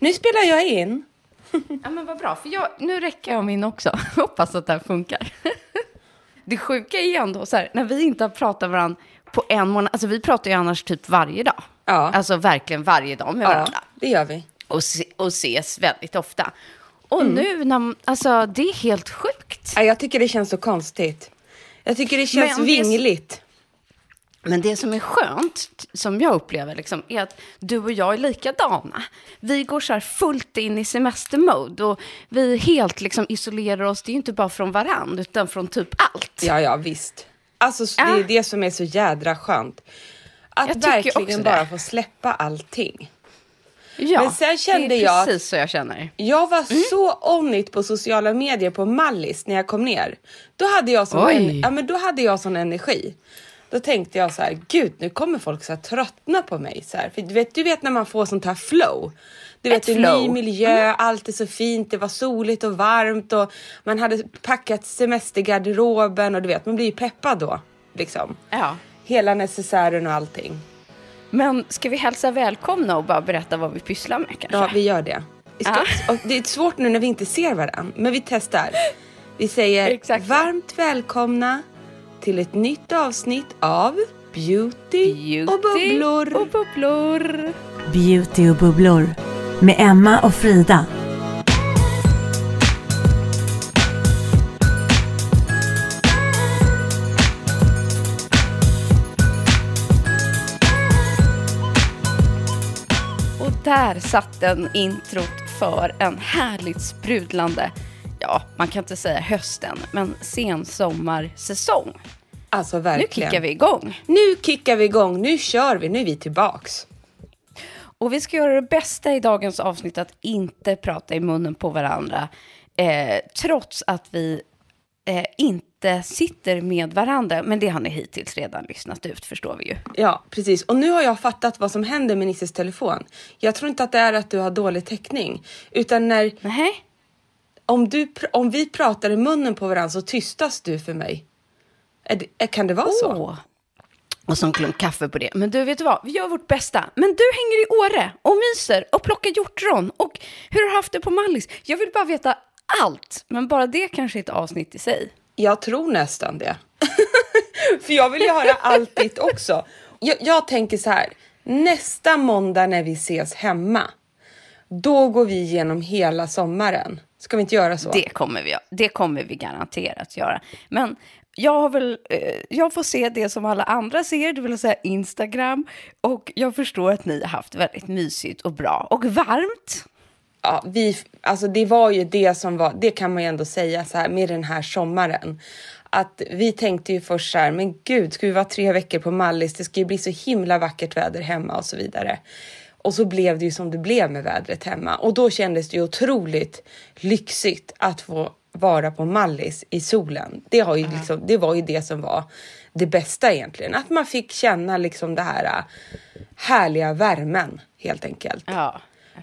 Nu spelar jag in. Ja, men vad bra, för jag, nu räcker jag min också. Hoppas att det här funkar. Det sjuka är ändå så här, när vi inte har pratat varandra på en månad, alltså vi pratar ju annars typ varje dag. Ja. Alltså verkligen varje dag med varandra. Ja, det gör vi. Och, se, och ses väldigt ofta. Och Mm. nu, när, alltså det är helt sjukt. Ja, Jag tycker det känns så konstigt. Jag tycker det känns det vingligt. Men det som är skönt, som jag upplever, liksom, är att du och jag är likadana. Vi går så här fullt in i semestermode och vi helt liksom isolerar oss, det är ju inte bara från varandra, utan från typ allt. Ja, ja, visst. Alltså, så det är Ja. det som är så jädra skönt. Att verkligen bara få släppa allting. Ja, Men sen kände det är jag precis så jag känner. Jag var Mm. så on it på sociala medier på Mallis när jag kom ner. Då hade jag sån, en, ja, men då hade jag sån energi. Då tänkte jag så här, gud nu kommer folk så tröttna på mig. Så här. För du vet, du vet när man får sånt här flow. Du vet. Mm. ny miljö, allt är så fint, det var soligt och varmt och man hade packat semestergarderoben och du vet, man blir ju peppad då. Liksom. Ja. Hela necessären och allting. Men ska vi hälsa välkomna och bara berätta vad vi pysslar med kanske? Ja, vi gör det. Ska, och det är svårt nu när vi inte ser varandra, men vi testar. Vi säger varmt välkomna till ett nytt avsnitt av Beauty, Beauty och bubblor. och bubblor. Beauty och bubblor med Emma och Frida. Och där satt den introt för en härligt sprudlande, ja, man kan inte säga hösten, men sensommarsäsong. Alltså Nu verkligen. kickar vi igång. Nu kickar vi igång, nu kör vi, nu är vi tillbaks. Och vi ska göra det bästa i dagens avsnitt att inte prata i munnen på varandra. Eh, trots att vi eh, inte sitter med varandra. Men det har ni hittills redan lyssnat ut, förstår vi ju. Ja, precis. Och nu har jag fattat vad som händer med Nisses telefon. Jag tror inte att det är att du har dålig täckning, utan när Nej, om, du, om vi pratar i munnen på varandra så tystas du för mig. Är det, kan det vara så? Åh. Och så en klunk kaffe på det. Men du, vet du vad? Vi gör vårt bästa. Men du hänger i Åre och myser och plockar hjortron. Och hur har du haft det på Mallis? Jag vill bara veta allt. Men bara det kanske är ett avsnitt i sig. Jag tror nästan det. För jag vill ju höra allt ditt också. Jag, jag tänker så här. Nästa måndag när vi ses hemma. Då går vi igenom hela sommaren. Ska vi inte göra så? Det kommer vi, det kommer vi garanterat göra. Men jag, har väl, eh, jag får se det som alla andra ser, det vill säga Instagram. Och jag förstår att ni har haft väldigt mysigt och bra och varmt. ja, vi, alltså det var ju det som var, det kan man ju ändå säga så här med den här sommaren. Att vi tänkte ju först så här, men gud, ska vi vara tre veckor på Mallis? Det ska ju bli så himla vackert väder hemma och så vidare. Och så blev det ju som det blev med vädret hemma och då kändes det ju otroligt lyxigt att få vara på Mallis i solen. Det, har ju liksom, det var ju det som var det bästa egentligen. Att man fick känna liksom det här äh, härliga värmen helt enkelt. Ja,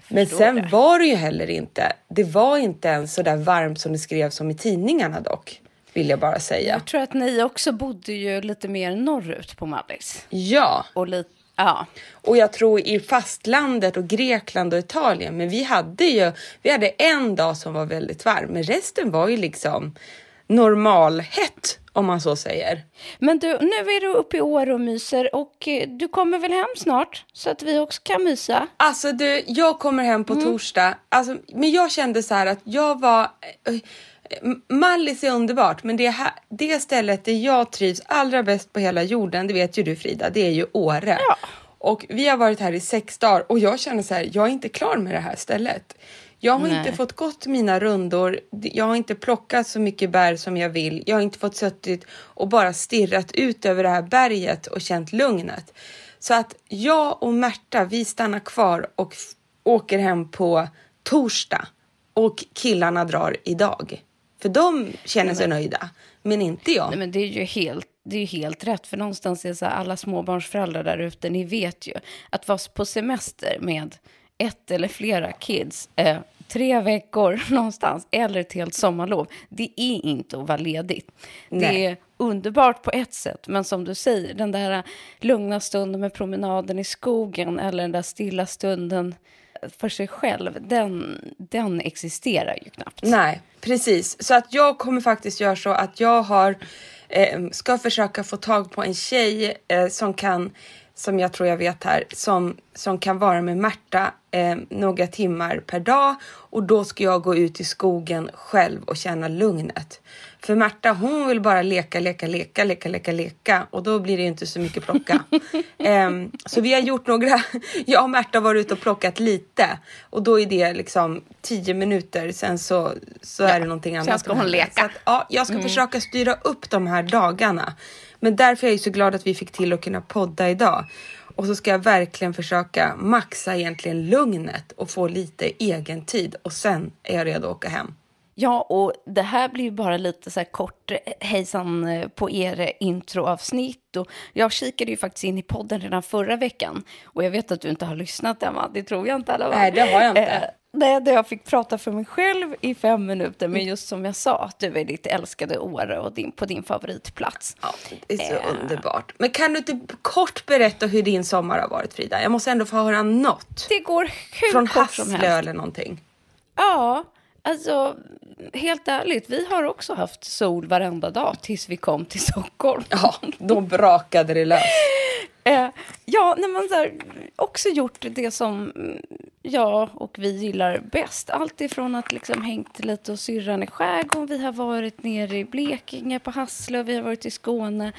Men sen det. var det ju heller inte, det var inte ens så där varmt som det skrevs om i tidningarna dock, vill jag bara säga. Jag tror att ni också bodde ju lite mer norrut på Mallis. Ja, Och lite, ja. och jag tror i fastlandet och Grekland och Italien, men vi hade ju, vi hade en dag som var väldigt varm, men resten var ju liksom normalhett om man så säger. Men du, nu är du uppe i år och myser och eh, du kommer väl hem snart så att vi också kan mysa? Alltså du, jag kommer hem på torsdag, alltså, men jag kände så här att jag var... Mallis är underbart, men det, här, det stället där jag trivs allra bäst på hela jorden, det vet ju du Frida, det är ju Åre. Ja. Och vi har varit här i sex dagar och jag känner så här, jag är inte klar med det här stället. Jag har Nej. inte fått gått mina rundor, jag har inte plockat så mycket bär som jag vill, jag har inte fått suttit och bara stirrat ut över det här berget och känt lugnet. Så att jag och Märta, vi stannar kvar och åker hem på torsdag och killarna drar idag. För de känner sig nöjda, men inte jag. Nej, men det är ju helt, det är helt rätt, för någonstans är så här, alla småbarnsföräldrar där ute, ni vet ju att vara på semester med ett eller flera kids, eh, tre veckor någonstans, eller ett helt sommarlov, det är inte att vara ledigt. Det Nej. är underbart på ett sätt, men som du säger, den där lugna stunden med promenaden i skogen, eller den där stilla stunden för sig själv, den, den existerar ju knappt. Nej, precis. Så att jag kommer faktiskt göra så att jag har, eh, ska försöka få tag på en tjej eh, som kan, som jag tror jag vet här, som, som kan vara med Märta eh, några timmar per dag och då ska jag gå ut i skogen själv och känna lugnet. För Märta hon vill bara leka, leka, leka, leka, leka, leka och då blir det ju inte så mycket plocka. Ehm, så vi har gjort några, jag och Märta har varit ute och plockat lite och då är det liksom tio minuter, sen så, så är det någonting annat. sen ska hon leka. Att, ja, jag ska försöka styra upp de här dagarna. Men därför är jag så glad att vi fick till att kunna podda idag. Och så ska jag verkligen försöka maxa egentligen lugnet och få lite egen tid och sen är jag redo att åka hem. Ja, och det här blir ju bara lite så här kort eh, hejsan eh, på er eh, introavsnitt. Och jag kikade ju faktiskt in i podden redan förra veckan. Och jag vet att du inte har lyssnat, Emma. Det tror jag inte alla Nej, det har jag inte. Eh, nej, där jag fick prata för mig själv i fem minuter. Men just som jag sa, att du är ditt älskade Åre och din, på din favoritplats. Ja, det är så Eh. underbart. Men kan du inte kort berätta hur din sommar har varit Frida? Jag måste ändå få höra något. Det går hur Från kort som Hasslö helst. eller någonting. Ja, alltså helt ärligt, vi har också haft sol varenda dag tills vi kom till Stockholm. Ja, då brakade det lös. Eh, ja, nej, men så också gjort det som jag och vi gillar bäst. Allt ifrån att liksom hängt lite hos syrran i skärgården, vi har varit nere i Blekinge på Hasslö, vi har varit i Skåne,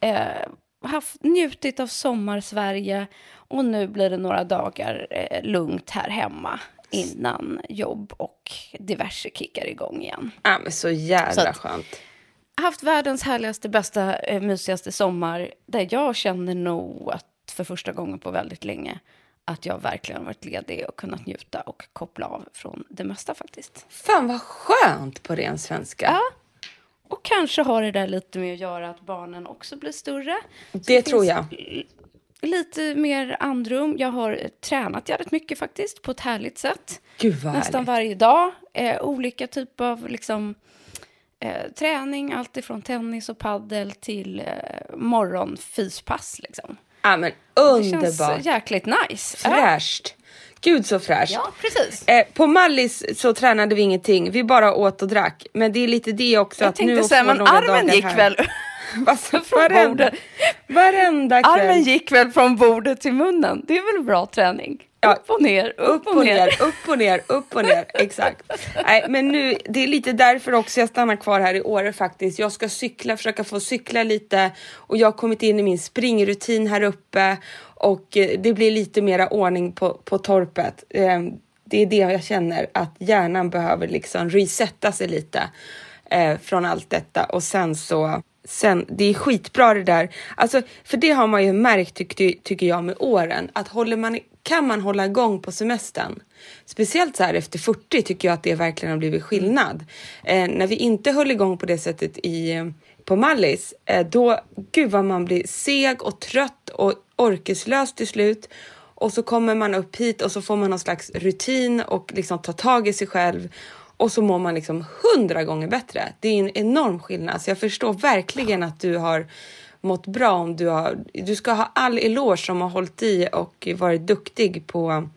eh, haft, njutit av sommar-Sverige och nu blir det några dagar eh, lugnt här hemma innan jobb och diverse kickar igång igen. Ja, men så jävla Så att- skönt. haft världens härligaste, bästa, eh, mysigaste sommar där jag känner nog att för första gången på väldigt länge att jag verkligen varit ledig och kunnat njuta och koppla av från det mesta faktiskt. Fan vad skönt på ren svenska. Ja. Och kanske har det där lite med att göra att barnen också blir större. Så Det tror finns jag. Lite mer andrum. Jag har eh, tränat jävligt mycket faktiskt på ett härligt sätt. Gud Nästan härligt. varje dag. Eh, olika typer av liksom, eh, träning, allt ifrån tennis och paddel till eh, morgonfyspass. Liksom. Ja, men Det underbart. känns jäkligt nice. Ja. Fräscht. Gud så fräscht. Ja, precis. Eh, på Mallis så tränade vi ingenting, vi bara åt och drack. Men det är lite det också Jag att nu tänkte att säga, men armen gick här. väl... Alltså, från varenda, bordet. varenda kväll. Armen gick väl från bordet till munnen. Det är väl bra träning? Ja. Upp och ner, upp, upp och ner, upp och ner, upp och ner. Exakt. Nej, men nu, det är lite därför också jag stannar kvar här i Åre faktiskt. Jag ska cykla, försöka få cykla lite och jag har kommit in i min springrutin här uppe och eh, det blir lite mera ordning på, på torpet. Eh, Det är det jag känner att hjärnan behöver liksom resetta sig lite eh, från allt detta och sen så Sen, det är skitbra det där. Alltså, för det har man ju märkt tyck, tycker jag med åren. Att håller man, kan man hålla igång på semestern. Speciellt så här efter 40 tycker jag att det verkligen har blivit skillnad. Eh, när vi inte höll igång på det sättet i, på Mallis, eh, då gud vad man blir seg och trött och orkeslös till slut. Och så kommer man upp hit och så får man någon slags rutin och liksom tar tag i sig själv och så mår man liksom hundra gånger bättre. Det är en enorm skillnad. Så jag förstår verkligen att du har mått bra om du har. Du ska ha all eloge som har hållit i och varit duktig på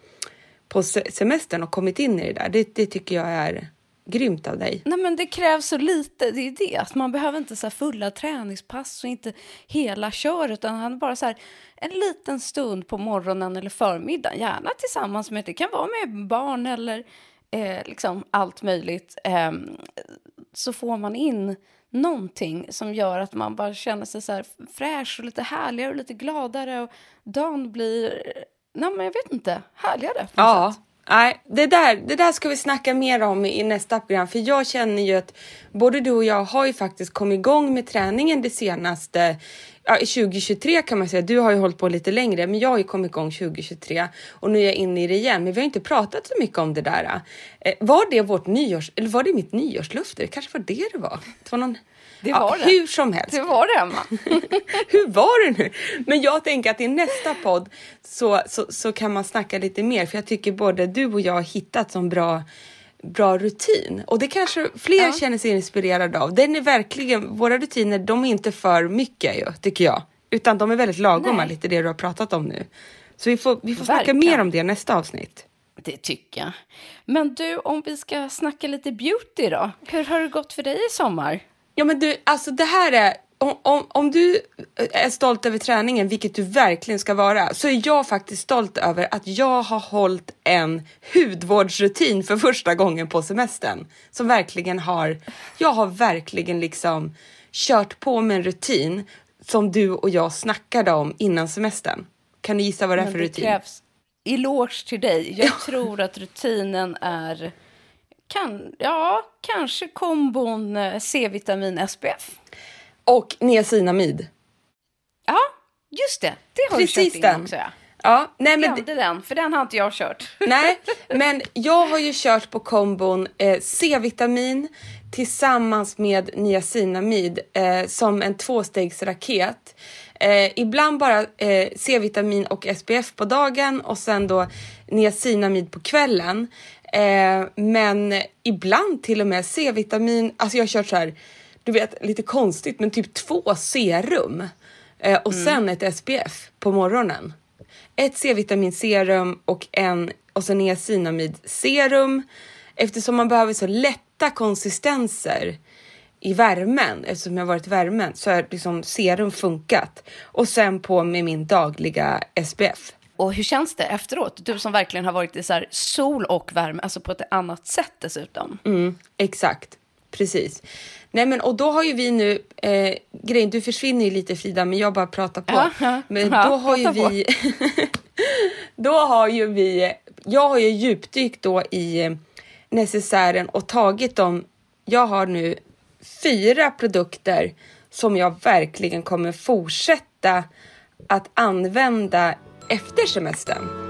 på semestern och kommit in i det där. Det, det tycker jag är grymt av dig. Nej, men det krävs så lite. Det är det. Att man behöver inte så fulla träningspass och inte hela kör utan han bara så här, en liten stund på morgonen eller förmiddagen. Gärna tillsammans med, det kan vara med barn eller eh, liksom allt möjligt. Eh, så får man in någonting som gör att man bara känner sig så här fräsch och lite härligare och lite gladare och dagen blir nej, men jag vet inte, härligare. Ja, nej, det där, det där ska vi snacka mer om i nästa program, för jag känner ju att både du och jag har ju faktiskt kommit igång med träningen det senaste ja, 2023 kan man säga. Du har ju hållit på lite längre, men jag har ju kommit igång 2023 och nu är jag inne i det igen. Men vi har inte pratat så mycket om det där. Eh, var det vårt nyårs eller var det mitt nyårslöfte? Det kanske var det det var. Det var någon det var ja, det. Hur som helst. Det var det, Emma. hur var det nu? Men jag tänker att i nästa podd så, så, så kan man snacka lite mer, för jag tycker både du och jag har hittat så bra bra rutin och det kanske fler ja. känner sig inspirerade av. Den är verkligen, våra rutiner, de är inte för mycket ju, tycker jag, utan de är väldigt lagoma, lite det du har pratat om nu. Så vi får, vi får snacka mer om det nästa avsnitt. Det tycker jag. Men du, om vi ska snacka lite beauty då. Hur har det gått för dig i sommar? Ja men du, alltså det här är, om, om, om du är stolt över träningen, vilket du verkligen ska vara, så är jag faktiskt stolt över att jag har hållit en hudvårdsrutin för första gången på semestern. Som verkligen har, jag har verkligen liksom kört på med en rutin som du och jag snackade om innan semestern. Kan du gissa vad det är för det rutin? Krävs eloge till dig. Jag tror att rutinen är kan, ja, kanske kombon eh, C-vitamin SPF. Och niacinamid. Ja, just det. Det har Precis du kört den. in också. Ja. Ja, nej, men Glömde den, för den har inte jag kört. Nej, men jag har ju kört på kombon eh, C-vitamin tillsammans med niacinamid eh, som en tvåstegsraket. Eh, ibland bara eh, C-vitamin och SPF på dagen och sen då niacinamid på kvällen. Eh, men ibland till och med C-vitamin, alltså jag har kört så här, du vet lite konstigt, men typ två serum eh, och mm. sen ett SPF på morgonen. Ett C-vitaminserum och en och sen niacinamid serum eftersom man behöver så lätta konsistenser i värmen, eftersom jag varit i värmen, så har liksom serum funkat. Och sen på med min dagliga SPF. Och hur känns det efteråt? Du som verkligen har varit i så sol och värme, alltså på ett annat sätt dessutom. Mm, exakt, precis. Nej men och då har ju vi nu, eh, grejen, du försvinner ju lite Frida, men jag bara pratar på. Ja, ja, men då har ju vi, då har ju vi, jag har ju djupdykt då i eh, necessären och tagit dem, jag har nu fyra produkter som jag verkligen kommer fortsätta att använda efter semestern.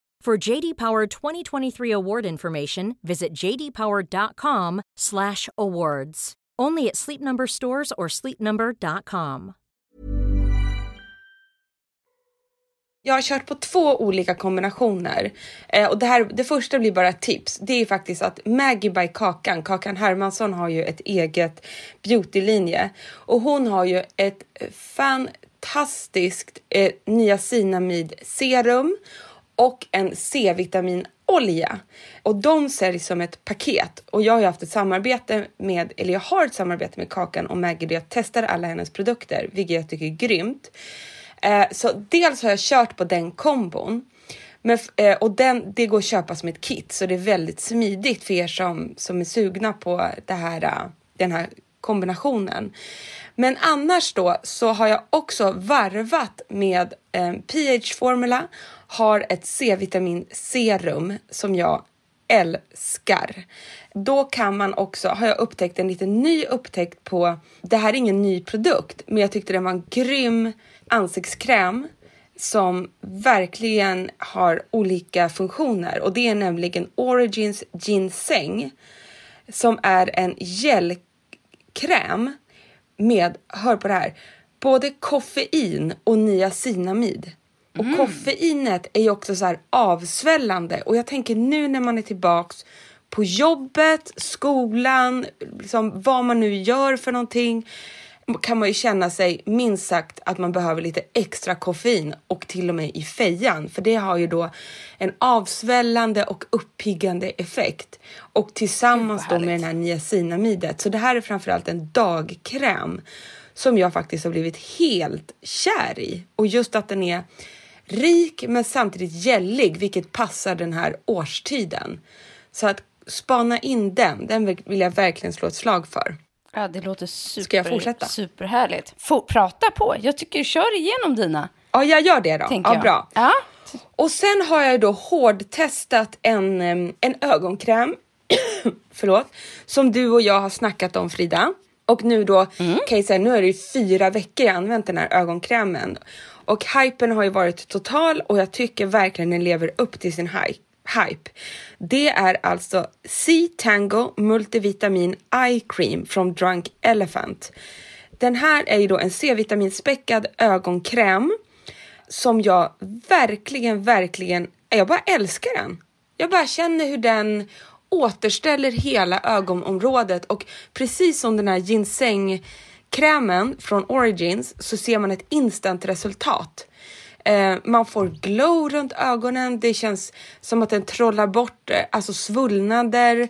For JD Power 2023 award information, visit jdpower.com/awards. Only at Sleep Number stores or sleepnumber.com. Jag har kört på två olika kombinationer eh, och det här. Det första blir bara ett tips. Det är faktiskt att Maggie by Kakan, Kakan Hermansson har ju ett eget beautylinje och hon har ju ett fantastiskt eh, niacinamid serum och en C-vitaminolja och de säljs som ett paket och jag har haft ett samarbete med, eller jag har ett samarbete med Kakan och Maggie där jag testar alla hennes produkter, vilket jag tycker är grymt. Eh, så dels har jag kört på den kombon men, eh, och den, det går att köpa som ett kit så det är väldigt smidigt för er som, som är sugna på det här, eh, den här kombinationen. Men annars då så har jag också varvat med eh, PH Formula, har ett C-vitamin serum som jag älskar. Då kan man också, har jag upptäckt en liten ny upptäckt på, det här är ingen ny produkt, men jag tyckte den var en grym ansiktskräm som verkligen har olika funktioner och det är nämligen Origins Ginseng som är en gelkräm med, hör på det här, både koffein och niacinamid. Och Mm. koffeinet är ju också så här avsvällande och jag tänker nu när man är tillbaks på jobbet, skolan, liksom vad man nu gör för någonting kan man ju känna sig minst sagt att man behöver lite extra koffein och till och med i fejan för det har ju då en avsvällande och uppiggande effekt och tillsammans då med den här niacinamidet. Så det här är framförallt en dagkräm som jag faktiskt har blivit helt kär i och just att den är rik men samtidigt gällig vilket passar den här årstiden. Så att spana in den, den vill jag verkligen slå ett slag för. Ja, det låter super, Ska jag fortsätta? superhärligt. Få, prata på. Jag tycker kör igenom dina. Ja, jag gör det då. Tänker Ja, jag. bra. Ja. Och sen har jag då hårdtestat en, en ögonkräm, förlåt, som du och jag har snackat om Frida. Och nu då Mm. kan jag säga, nu är det ju fyra veckor jag använt den här ögonkrämen. Och hypen har ju varit total och jag tycker verkligen den lever upp till sin hy- hype. Det är alltså C-Tango Multivitamin Eye Cream från Drunk Elephant. Den här är ju då en C-vitaminspäckad ögonkräm som jag verkligen, verkligen, jag bara älskar den. Jag bara känner hur den återställer hela ögonområdet och precis som den här ginsengkrämen från Origins så ser man ett instant resultat. Eh, man får glow runt ögonen. Det känns som att den trollar bort eh, alltså svullnader.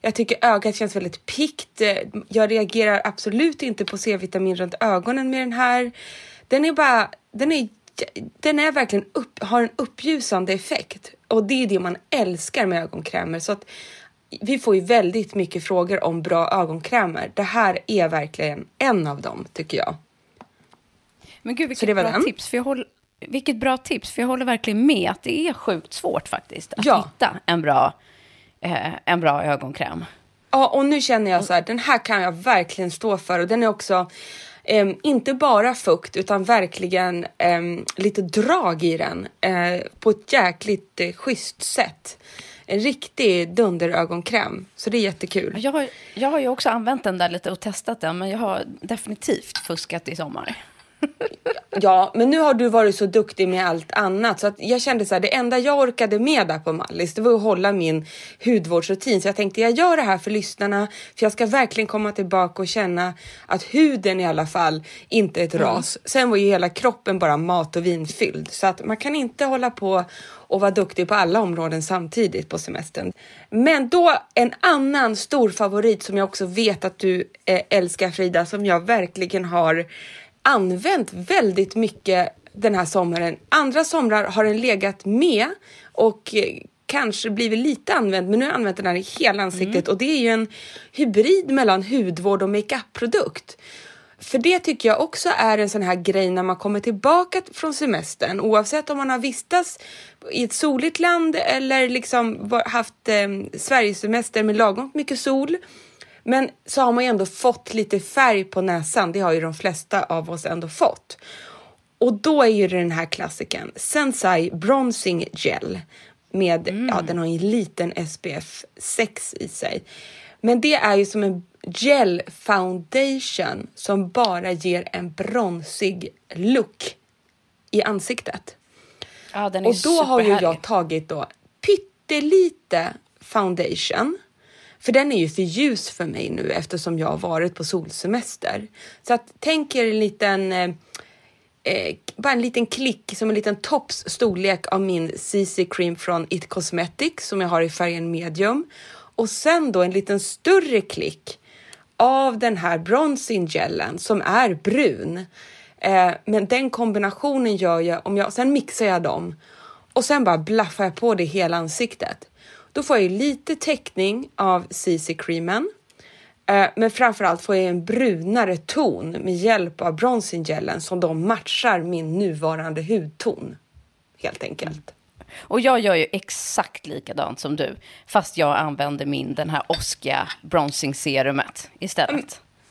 Jag tycker ögat känns väldigt pikt. Eh, Jag reagerar absolut inte på C-vitamin runt ögonen med den här. Den är bara, den är, den är verkligen upp, har en uppljusande effekt och det är det man älskar med ögonkrämer så att vi får ju väldigt mycket frågor om bra ögonkrämer. Det här är verkligen en av dem tycker jag. Men gud, vilket bra den. tips. För jag håller, vilket bra tips, för jag håller verkligen med att det är sjukt svårt faktiskt att Ja. hitta en bra, eh, en bra ögonkräm. Ja, och nu känner jag så här, den här kan jag verkligen stå för och den är också em, inte bara fukt utan verkligen em, lite drag i den eh, på ett jäkligt eh, schysst sätt. En riktig dunderögonkräm, så det är jättekul. Jag har, jag har ju också använt den där lite och testat den, men jag har definitivt fuskat i sommar. Ja, men nu har du varit så duktig med allt annat så att jag kände så här, det enda jag orkade med där på Mallis, det var att hålla min hudvårdsrutin. Så jag tänkte jag gör det här för lyssnarna, för jag ska verkligen komma tillbaka och känna att huden i alla fall inte är ett ras. Sen var ju hela kroppen bara mat och vin fylld så att man kan inte hålla på och vara duktig på alla områden samtidigt på semestern. Men då en annan stor favorit som jag också vet att du eh, älskar Frida, som jag verkligen har använt väldigt mycket den här sommaren. Andra somrar har den legat med och eh, kanske blivit lite använd, men nu har jag använt den här i hela ansiktet och det är ju en hybrid mellan hudvård och makeup-produkt. För det tycker jag också är en sån här grej när man kommer tillbaka från semestern, oavsett om man har vistats i ett soligt land eller liksom haft eh, Sverigesemester med lagom mycket sol. Men så har man ju ändå fått lite färg på näsan. Det har ju de flesta av oss ändå fått. Och då är ju den här klassiken Sensai Bronzing Gel med, mm. ja den har ju en liten SPF 6 i sig. Men det är ju som en gel foundation som bara ger en bronsig look i ansiktet. Ja, den är Och då har ju jag tagit då pyttelite foundation. För den är ju för ljus för mig nu eftersom jag har varit på solsemester. Så att tänk er en liten eh, eh bara en liten klick, som en liten tops storlek av min CC cream från It Cosmetics som jag har i färgen medium. Och sen då en liten större klick av den här bronzing gelen som är brun. Eh, men den kombinationen gör jag, om jag, sen mixar jag dem och sen bara blaffar jag på det i hela ansiktet. Då får jag lite täckning av CC-creamen Eh, men framförallt får jag en brunare ton med hjälp av bronzinggelen som då matchar min nuvarande hudton. Helt enkelt. Och jag gör ju exakt likadant som du, fast jag använder min den här Oskia bronzing serumet istället. Mm,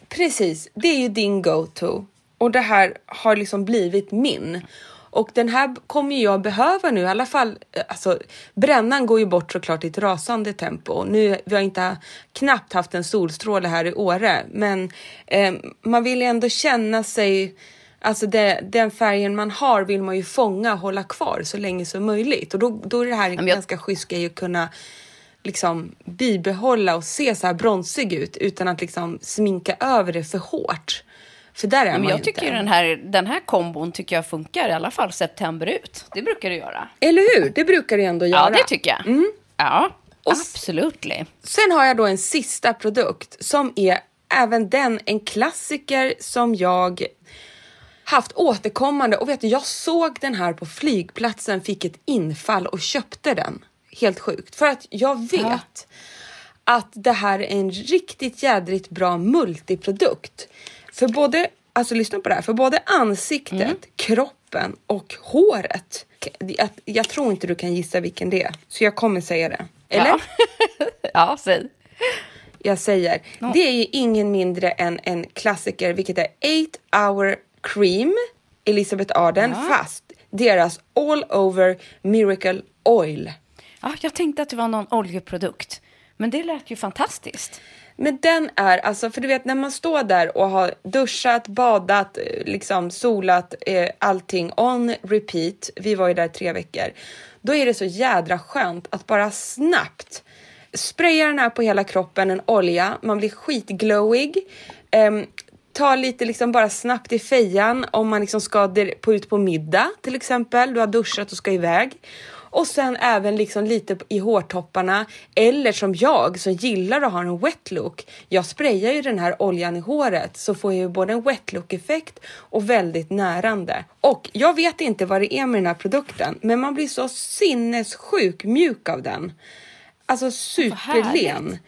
precis, det är ju din go-to. Och det här har liksom blivit min. Och den här kommer jag behöva nu i alla fall. Eh, alltså, brännan går ju bort såklart i ett rasande tempo. Nu, vi har inte knappt haft en solstråle här i Åre, men eh, man vill ändå känna sig Alltså det, den färgen man har vill man ju fånga och hålla kvar så länge som möjligt och då, då är det här en jag... ganska schysst grej att kunna liksom bibehålla och se så här bronsig ut utan att liksom sminka över det för hårt. För där är men man jag tycker inte. Den, här, den här kombon tycker jag funkar i alla fall september ut. Det brukar det göra. Eller hur? Det brukar det ändå göra. Ja, det tycker jag. Mm. Ja, absolut. Sen har jag då en sista produkt som är även den en klassiker som jag haft återkommande och vet du, jag såg den här på flygplatsen, fick ett infall och köpte den. Helt sjukt för att jag vet ja. att det här är en riktigt jädrigt bra multiprodukt. För både, alltså lyssna på det här, för både ansiktet, mm. kroppen och håret. Jag, jag, tror inte du kan gissa vilken det är, så jag kommer säga det. Eller? Ja, ja säg. Jag säger, no. det är ju ingen mindre än en klassiker, vilket är 8 hour cream, Elisabeth Arden, ja. fast deras all over miracle oil. Ja, jag tänkte att det var någon oljeprodukt, men det lät ju fantastiskt. Men den är alltså, för du vet när man står där och har duschat, badat, liksom solat, eh, allting on repeat. Vi var ju där tre veckor. Då är det så jädra skönt att bara snabbt spraya den här på hela kroppen, en olja. Man blir skitglowig. Eh, ta lite liksom bara snabbt i fejan om man liksom ska ut på middag till exempel. Du har duschat och ska iväg och sen även liksom lite i hårtopparna eller som jag som gillar att ha en wet look. Jag sprayar ju den här oljan i håret så får jag ju både en wet look effekt och väldigt närande. Och jag vet inte vad det är med den här produkten, men man blir så sinnessjuk mjuk av den. Alltså superlen.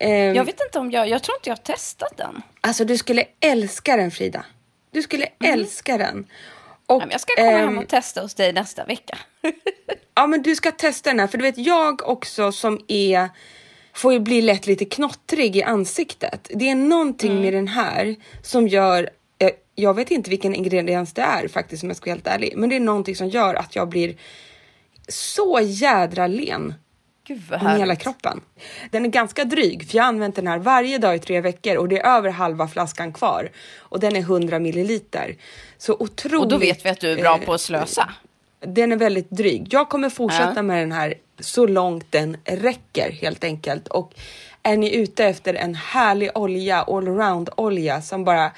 Um, jag vet inte om jag, jag tror inte jag har testat den. Alltså du skulle älska den Frida. Du skulle mm. älska den. Och, jag ska komma hem ehm, och testa hos dig nästa vecka. ja, men du ska testa den här, för du vet jag också som är får ju bli lätt lite knottrig i ansiktet. Det är någonting mm. med den här som gör eh, jag vet inte vilken ingrediens det är faktiskt om jag ska vara helt ärlig, men det är någonting som gör att jag blir så jädra len Gud vad hela kroppen. Den är ganska dryg för jag har använt den här varje dag i tre veckor och det är över halva flaskan kvar och den är 100 milliliter. Så otroligt. Och då vet vi att du är bra på att slösa. Den är väldigt dryg. Jag kommer fortsätta ja. med den här så långt den räcker helt enkelt och är ni ute efter en härlig olja, allround olja som bara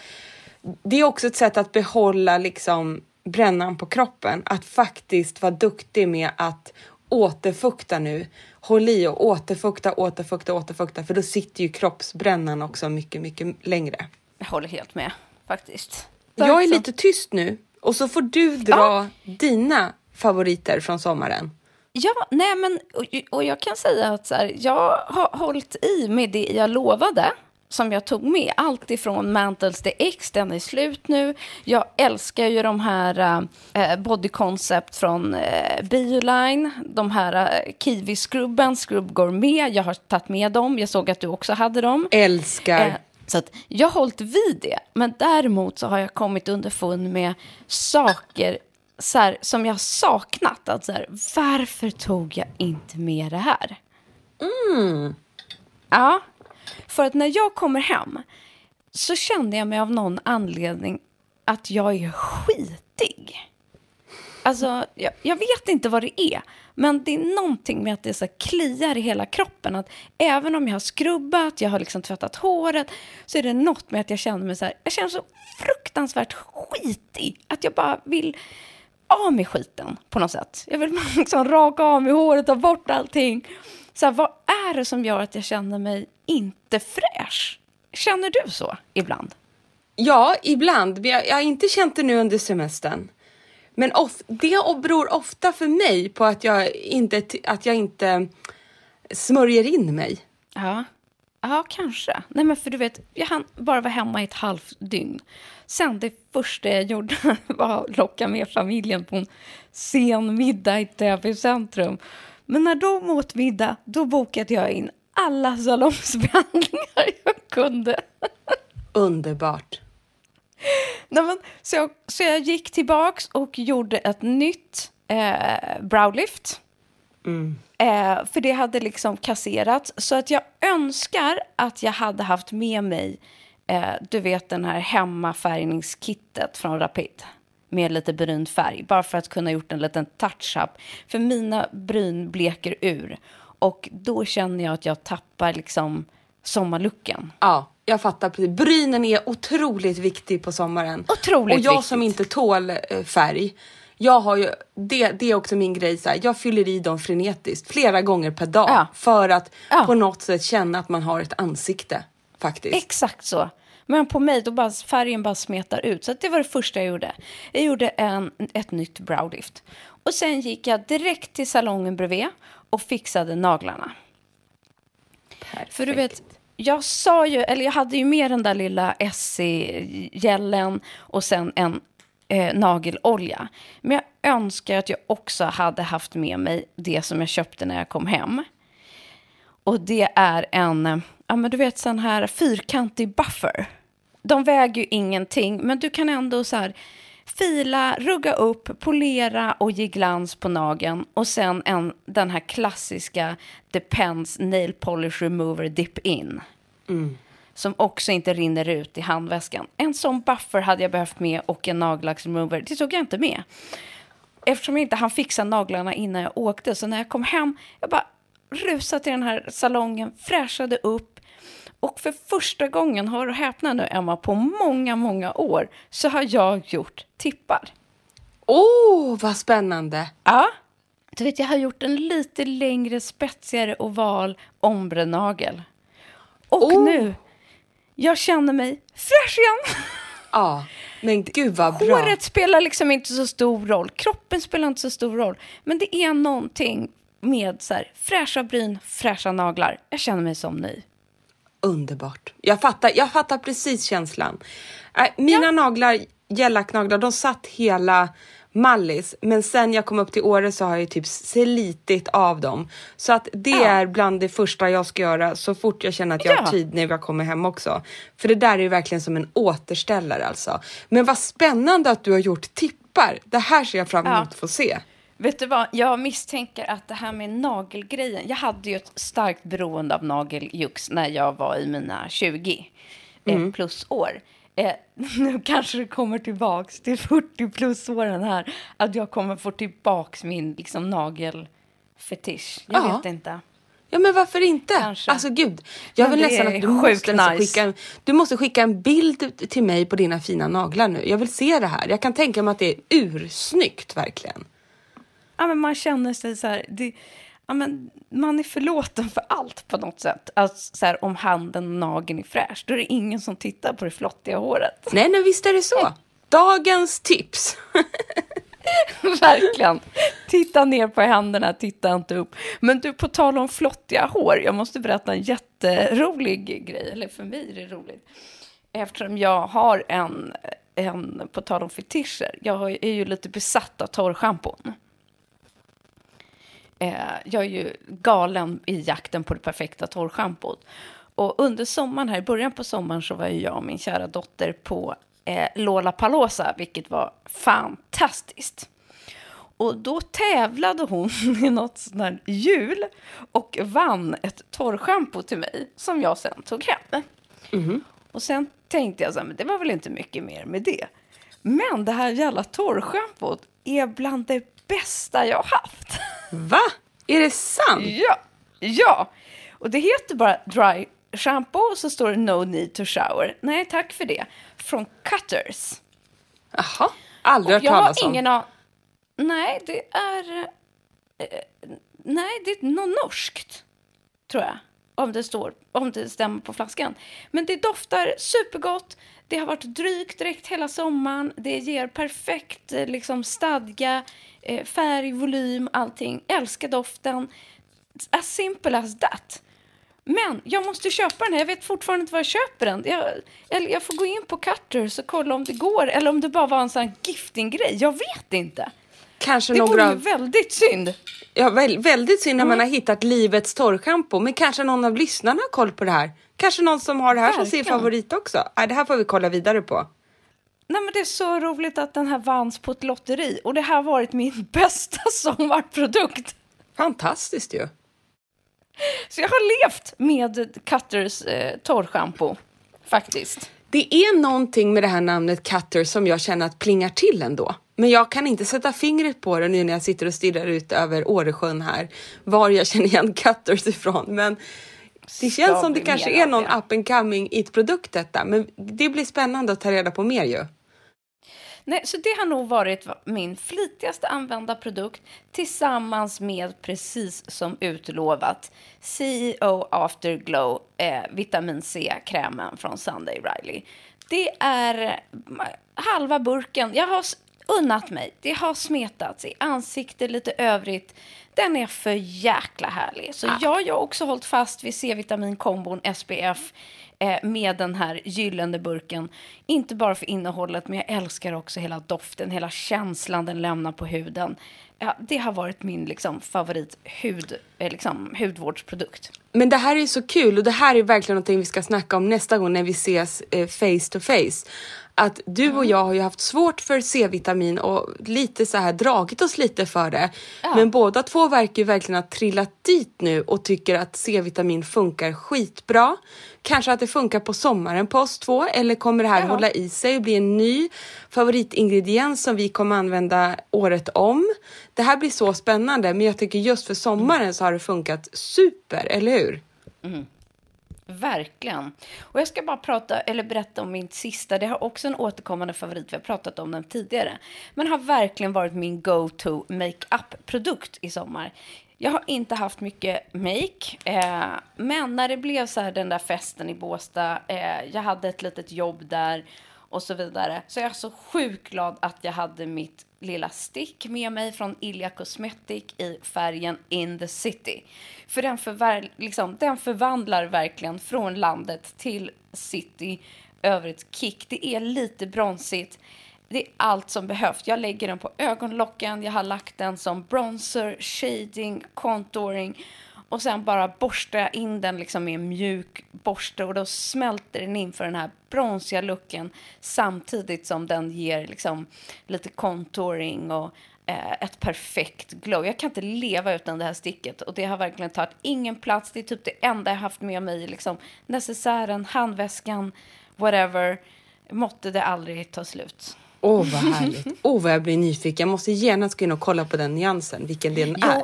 det är också ett sätt att behålla liksom brännan på kroppen, att faktiskt vara duktig med att återfukta nu håll i och återfukta, återfukta, återfukta, för då sitter ju kroppsbrännan också mycket, mycket längre. Jag håller helt med faktiskt. Jag är lite tyst nu och så får du dra ja. dina favoriter från sommaren. Ja, nej men och, och jag kan säga att så här, jag har hållit i med det jag lovade som jag tog med. Allt ifrån Mantles DX, den är slut nu. Jag älskar ju de här uh, Body Concept från uh, Bioline. De här uh, Kiwi-skrubben, Scrub Gourmet. Jag har tagit med dem. Jag såg att du också hade dem. Älskar. Så att jag har hållit vid det. Men däremot så har jag kommit underfund med saker så här, som jag saknat. Att så här, varför tog jag inte med det här? Mm. Ja, för att när jag kommer hem så kände jag mig av någon anledning att jag är skitig. Alltså, jag, jag, vet inte vad det är, men det är någonting med att det så kliar i hela kroppen. Att även om jag har skrubbat, jag har liksom tvättat håret, så är det något med att jag känner mig så här, jag känner så fruktansvärt skitig. Att jag bara vill av med skiten på något sätt. Jag vill liksom raka av mig håret, ta bort allting. Så här, vad är det som gör att jag känner mig inte fräsch? Känner du så ibland? Ja, ibland. Jag, jag har inte känt det nu under semestern. Men of, det beror ofta för mig på att jag inte, att jag inte smörjer in mig. Ja. Ja, kanske. Nej, men för du vet, jag hann bara vara hemma i ett halvt dygn. Sen det första jag gjorde var att locka med familjen på en sen middag i Täby centrum. Men när de åt middag, då bokade jag in alla salongsbehandlingar jag kunde. Underbart. Nej, så, jag, så jag gick tillbaks och gjorde ett nytt eh, browlift. Mm. Eh, för det hade liksom kasserats. Så att jag önskar att jag hade haft med mig, eh, du vet den här hemmafärgningskittet från Rapid med lite brun färg, bara för att kunna gjort en liten touch-up. För mina bryn bleker ur och då känner jag att jag tappar liksom sommarlucken. Ja, jag fattar precis. Brynen är otroligt viktig på sommaren. Otroligt Och jag viktigt. som inte tål eh, färg, jag har ju, det, det är också min grej, så här, jag fyller i dem frenetiskt flera gånger per dag Ja. för att Ja. på något sätt känna att man har ett ansikte faktiskt. Exakt så. Men på mig, då bara färgen bara smetar ut. Så det var det första jag gjorde. Jag gjorde en, ett nytt browlift. Och sen gick jag direkt till salongen bredvid och fixade naglarna. För du vet, jag sa ju, eller jag hade ju med den där lilla Essie-gällen och sen en eh, nagelolja. Men jag önskar att jag också hade haft med mig det som jag köpte när jag kom hem. Och det är en, eh, ja men du vet sån här fyrkantig buffer. De väger ju ingenting, men du kan ändå så här fila, rugga upp, polera och ge glans på nageln. Och sen en, den här klassiska Depends Nail Polish Remover Dip In. Som också inte rinner ut i handväskan. En sån buffer hade jag behövt med och en nagellacksremover. Det tog jag inte med. Eftersom jag inte hann fixa naglarna innan jag åkte. Så när jag kom hem, jag bara rusade till den här salongen, fräschade upp. Och för första gången, har du häpnat nu Emma, på många, många år så har jag gjort tippar. Åh, oh, vad spännande! Ja. Du vet, jag har gjort en lite längre, spetsigare oval ombrenagel. Och Oh. nu, jag känner mig fräsch igen. Ja, men gud vad bra. Håret spelar liksom inte så stor roll, kroppen spelar inte så stor roll. Men det är någonting med så här, fräscha bryn, fräscha naglar. Jag känner mig som ny. Underbart. Jag fattar, jag fattar precis känslan. Äh, mina naglar, gellacknaglar, de satt hela mallis, men sen jag kom upp till Åre så har jag typ slitit av dem. Så att det Ja. är bland det första jag ska göra så fort jag känner att jag har Ja. tid när jag kommer hem också. För det där är ju verkligen som en återställare alltså. Men vad spännande att du har gjort tippar. Det här ser jag fram emot Ja. att få se. Vet du vad, jag misstänker att det här med nagelgrejen, jag hade ju ett starkt beroende av nageljux när jag var i mina 20 eh, plus år. Eh, nu kanske det kommer tillbaks till 40 plus åren här, att jag kommer få tillbaks min liksom, nagelfetisch. Jag Ja. vet inte. Ja men varför inte? Kanske. Alltså gud, jag Men vill nästan att du måste, nice. skicka en, du måste skicka en bild till mig på dina fina naglar nu. Jag vill se det här. Jag kan tänka mig att det är ursnyggt verkligen. Ja, men man känner sig så här, det, ja, men man är förlåten för allt på något sätt. Alltså, så här, om handen och nageln är fräsch, då är det ingen som tittar på det flottiga håret. Nej, nej visst är det så. Dagens tips. Verkligen. Titta ner på händerna, titta inte upp. Men du, på tal om flottiga hår, jag måste berätta en jätterolig grej. Eller för mig är det roligt. Eftersom jag har en, en på tal om fetischer, jag är ju lite besatt av torrschampon. Eh, jag är ju galen i jakten på det perfekta torrschampot. Och under sommaren här, i början på sommaren så var jag och min kära dotter på eh, Lollapalooza, vilket var fantastiskt. Och då tävlade hon i något sånt här hjul och vann ett torrschampo till mig som jag sen tog hem. Mhm. Och sen tänkte jag så här, men det var väl inte mycket mer med det. Men det här jävla torrschampot är bland det bästa jag har haft. Va? Är det sant? Ja, ja. Och det heter bara dry shampoo och så står det no need to shower. Nej, tack för det. Från Cutters. Jaha, aldrig hört jag har talas om. ingen an... Nej, det är... eh, nej, det är något norskt, tror jag. Om det, står, om det stämmer på flaskan. Men det doftar supergott. Det har varit drygt direkt hela sommaren. Det ger perfekt eh, liksom, stadga, eh, färg, volym, allting. Älskar doften. As simple as that. Men jag måste köpa den här. Jag vet fortfarande inte var jag köper den. Jag, eller jag får gå in på Cutters och kolla om det går. Eller om det bara var en sån här gifting-grej. Jag vet inte. Kanske Det några... vore ju väldigt synd. Ja, väl, väldigt synd när man har hittat livets torrschampo. Men kanske någon av lyssnarna har koll på det här. Kanske någon som har det här som sin Verkligen. favorit också. Ja, det här får vi kolla vidare på. Nej, men det är så roligt att den här vanns på ett lotteri. Och det här har varit min bästa sommarprodukt. Fantastiskt ju. Så jag har levt med Cutters eh, torrschampo. Faktiskt. Det är någonting med det här namnet Cutter som jag känner att plingar till ändå. Men jag kan inte sätta fingret på det nu när jag sitter och stirrar ut över Åresjön här. Var jag känner igen Cutters ifrån. Men det känns som det kanske är någon det. up and coming it-produkt detta. Men det blir spännande att ta reda på mer ju. Nej, så det har nog varit min flitigaste använda produkt tillsammans med, precis som utlovat, CEO Afterglow eh, vitamin C-krämen från Sunday Riley. Det är halva burken. Jag har unnat mig. Det har smetats i ansiktet, lite övrigt. Den är för jäkla härlig. Så jag har ju också hållit fast vid C-vitaminkombon SPF eh, med den här gyllene burken. Inte bara för innehållet, men jag älskar också hela doften, hela känslan den lämnar på huden. Ja, det har varit min liksom, favorit hud, eh, liksom, hudvårdsprodukt. Men det här är så kul och det här är verkligen någonting vi ska snacka om nästa gång när vi ses eh, face to face. Att du Mm. och jag har ju haft svårt för C-vitamin och lite så här dragit oss lite för det. Men båda två verkar ju verkligen ha trillat dit nu och tycker att C-vitamin funkar skitbra. Kanske att det funkar på sommaren på oss två eller kommer det här Ja. hålla i sig och bli en ny favoritingrediens som vi kommer använda året om. Det här blir så spännande men jag tycker just för sommaren så har det funkat super, eller hur? Mm. Verkligen. Och jag ska bara prata, eller berätta om min sista. Det har också en återkommande favorit. Vi har pratat om den tidigare. Men har verkligen varit min go-to makeup-produkt i sommar. Jag har inte haft mycket make, eh, men när det blev så här den där festen i Båstad, eh, jag hade ett litet jobb där och så vidare. Så jag är så sjukt glad att jag hade mitt lilla stick med mig från Ilja Cosmetic i färgen In the City. För den, förvär- liksom, den förvandlar verkligen från landet till city över ett kick. Det är lite bronsigt. Det är allt som behövs. Jag lägger den på ögonlocken, jag har lagt den som bronzer, shading, contouring och sen bara borstar jag in den liksom med en mjuk borste och då smälter den in för den här bronsiga looken samtidigt som den ger liksom lite contouring och eh, ett perfekt glow. Jag kan inte leva utan det här sticket och det har verkligen tagit ingen plats. Det är typ det enda jag haft med mig, liksom necessären, handväskan, whatever. Måtte det aldrig ta slut. Åh, vad härligt. Åh, vad jag blir nyfiken. Jag måste genast gå in och kolla på den nyansen, vilken den Jo. är.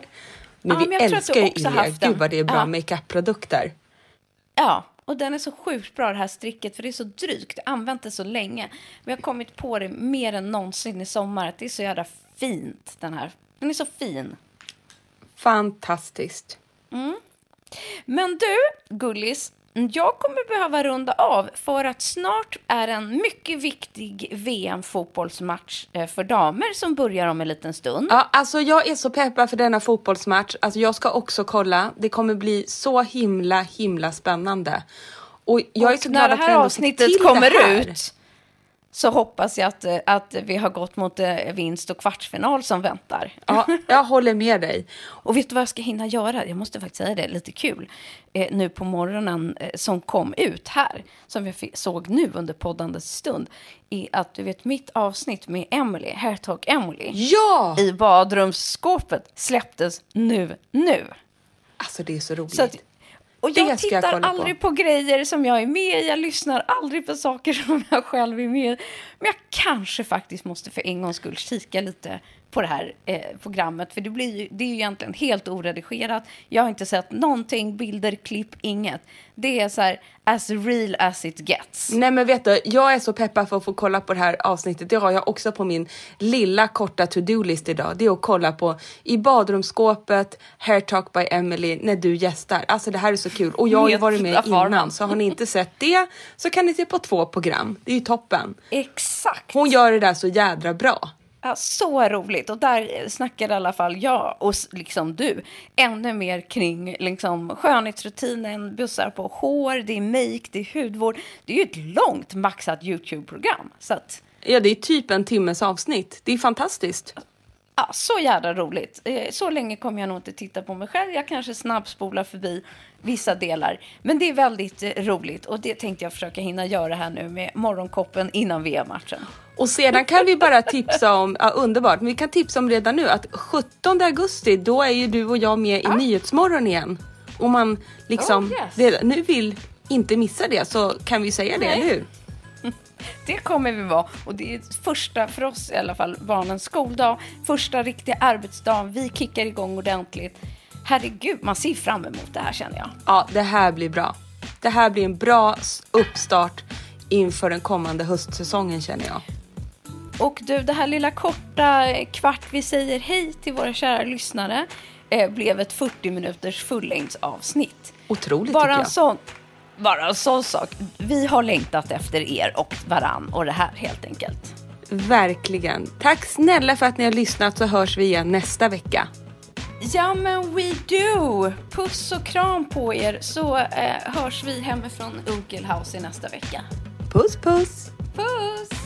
Men Ja, vi men jag älskar ju också Ilja. haft den. Gud vad det är bra Ja. makeup-produkter. Ja, och den är så sjukt bra det här stricket för det är så drygt. Jag har använt det så länge. Vi har kommit på det mer än någonsin i sommar att det är så jävla fint den här. Den är så fin. Fantastiskt. Men du, Gullis, Jag kommer behöva runda av för att snart är en mycket viktig VM-fotbollsmatch eh, för damer som börjar om en liten stund. Ja, alltså jag är så peppad för denna fotbollsmatch. Alltså jag ska också kolla. Det kommer bli så himla, himla spännande. Och jag är så glad att vi ändå fick till det här avsnittet kommer ut så hoppas jag att, att vi har gått mot eh, vinst och kvartsfinal som väntar. Ja, jag håller med dig. Och vet du vad jag ska hinna göra? Jag måste faktiskt säga det, lite kul. Eh, nu på morgonen eh, som kom ut här, som jag såg nu under poddandets stund, är att du vet mitt avsnitt med Emily, Hairtalk Emily, ja! i badrumsskåpet släpptes nu, nu. Alltså det är så roligt. Så att, och jag tittar jag aldrig på. på. grejer som jag är med i. Jag lyssnar aldrig på saker som jag själv är med i. Men jag kanske faktiskt måste för en gångs skull kika lite på det här eh, programmet. För det, blir ju, det är ju egentligen helt oredigerat. Jag har inte sett någonting, bilder, klipp, inget. Det är så här as real as it gets. Nej men vet du, jag är så peppad för att få kolla på det här avsnittet. Det har jag också på min lilla korta to-do-list idag. Det är att kolla på i badrumsskåpet, Hair Talk by Emily när du gästar. Alltså det här är så kul. Och jag har ju varit med innan så har ni inte sett det så kan ni se på två program. Det är ju toppen. Exakt. Hon gör det där så jädra bra. Ja, så roligt. Och där snackar i alla fall jag och liksom du ännu mer kring liksom, skönhetsrutinen, bussar på hår, det är make, det är hudvård. Det är ju ett långt maxat YouTube-program. Så att... Ja, det är typ en timmes avsnitt. Det är fantastiskt. Ja, så jävla roligt. Eh, så länge kommer jag nog inte titta på mig själv. Jag kanske snabbspolar förbi vissa delar. Men det är väldigt eh, roligt och det tänkte jag försöka hinna göra här nu med morgonkoppen innan VM-matchen. Och sedan kan vi bara tipsa om, ja, underbart, men vi kan tipsa om redan nu att 17 augusti, då är ju du och jag med i Nyhetsmorgon igen. Om man liksom oh, yes. redan nu vill inte missa det så kan vi säga Nej. det, eller hur? Det kommer vi vara. Och det är första, för oss i alla fall, barnens skoldag. Första riktiga arbetsdagen. Vi kickar igång ordentligt. Herregud, man ser fram emot det här känner jag. Ja, det här blir bra. Det här blir en bra uppstart inför den kommande höstsäsongen känner jag. Och du, det här lilla korta kvart vi säger hej till våra kära lyssnare eh, blev ett 40 minuters fullängdsavsnitt. Otroligt Bara tycker jag. En sån, bara en sån sak. Vi har längtat efter er och varann och det här helt enkelt. Verkligen. Tack snälla för att ni har lyssnat så hörs vi igen nästa vecka. Ja men we do! Puss och kram på er så eh, hörs vi hemifrån Unkelhaus i nästa vecka. Puss puss! Puss!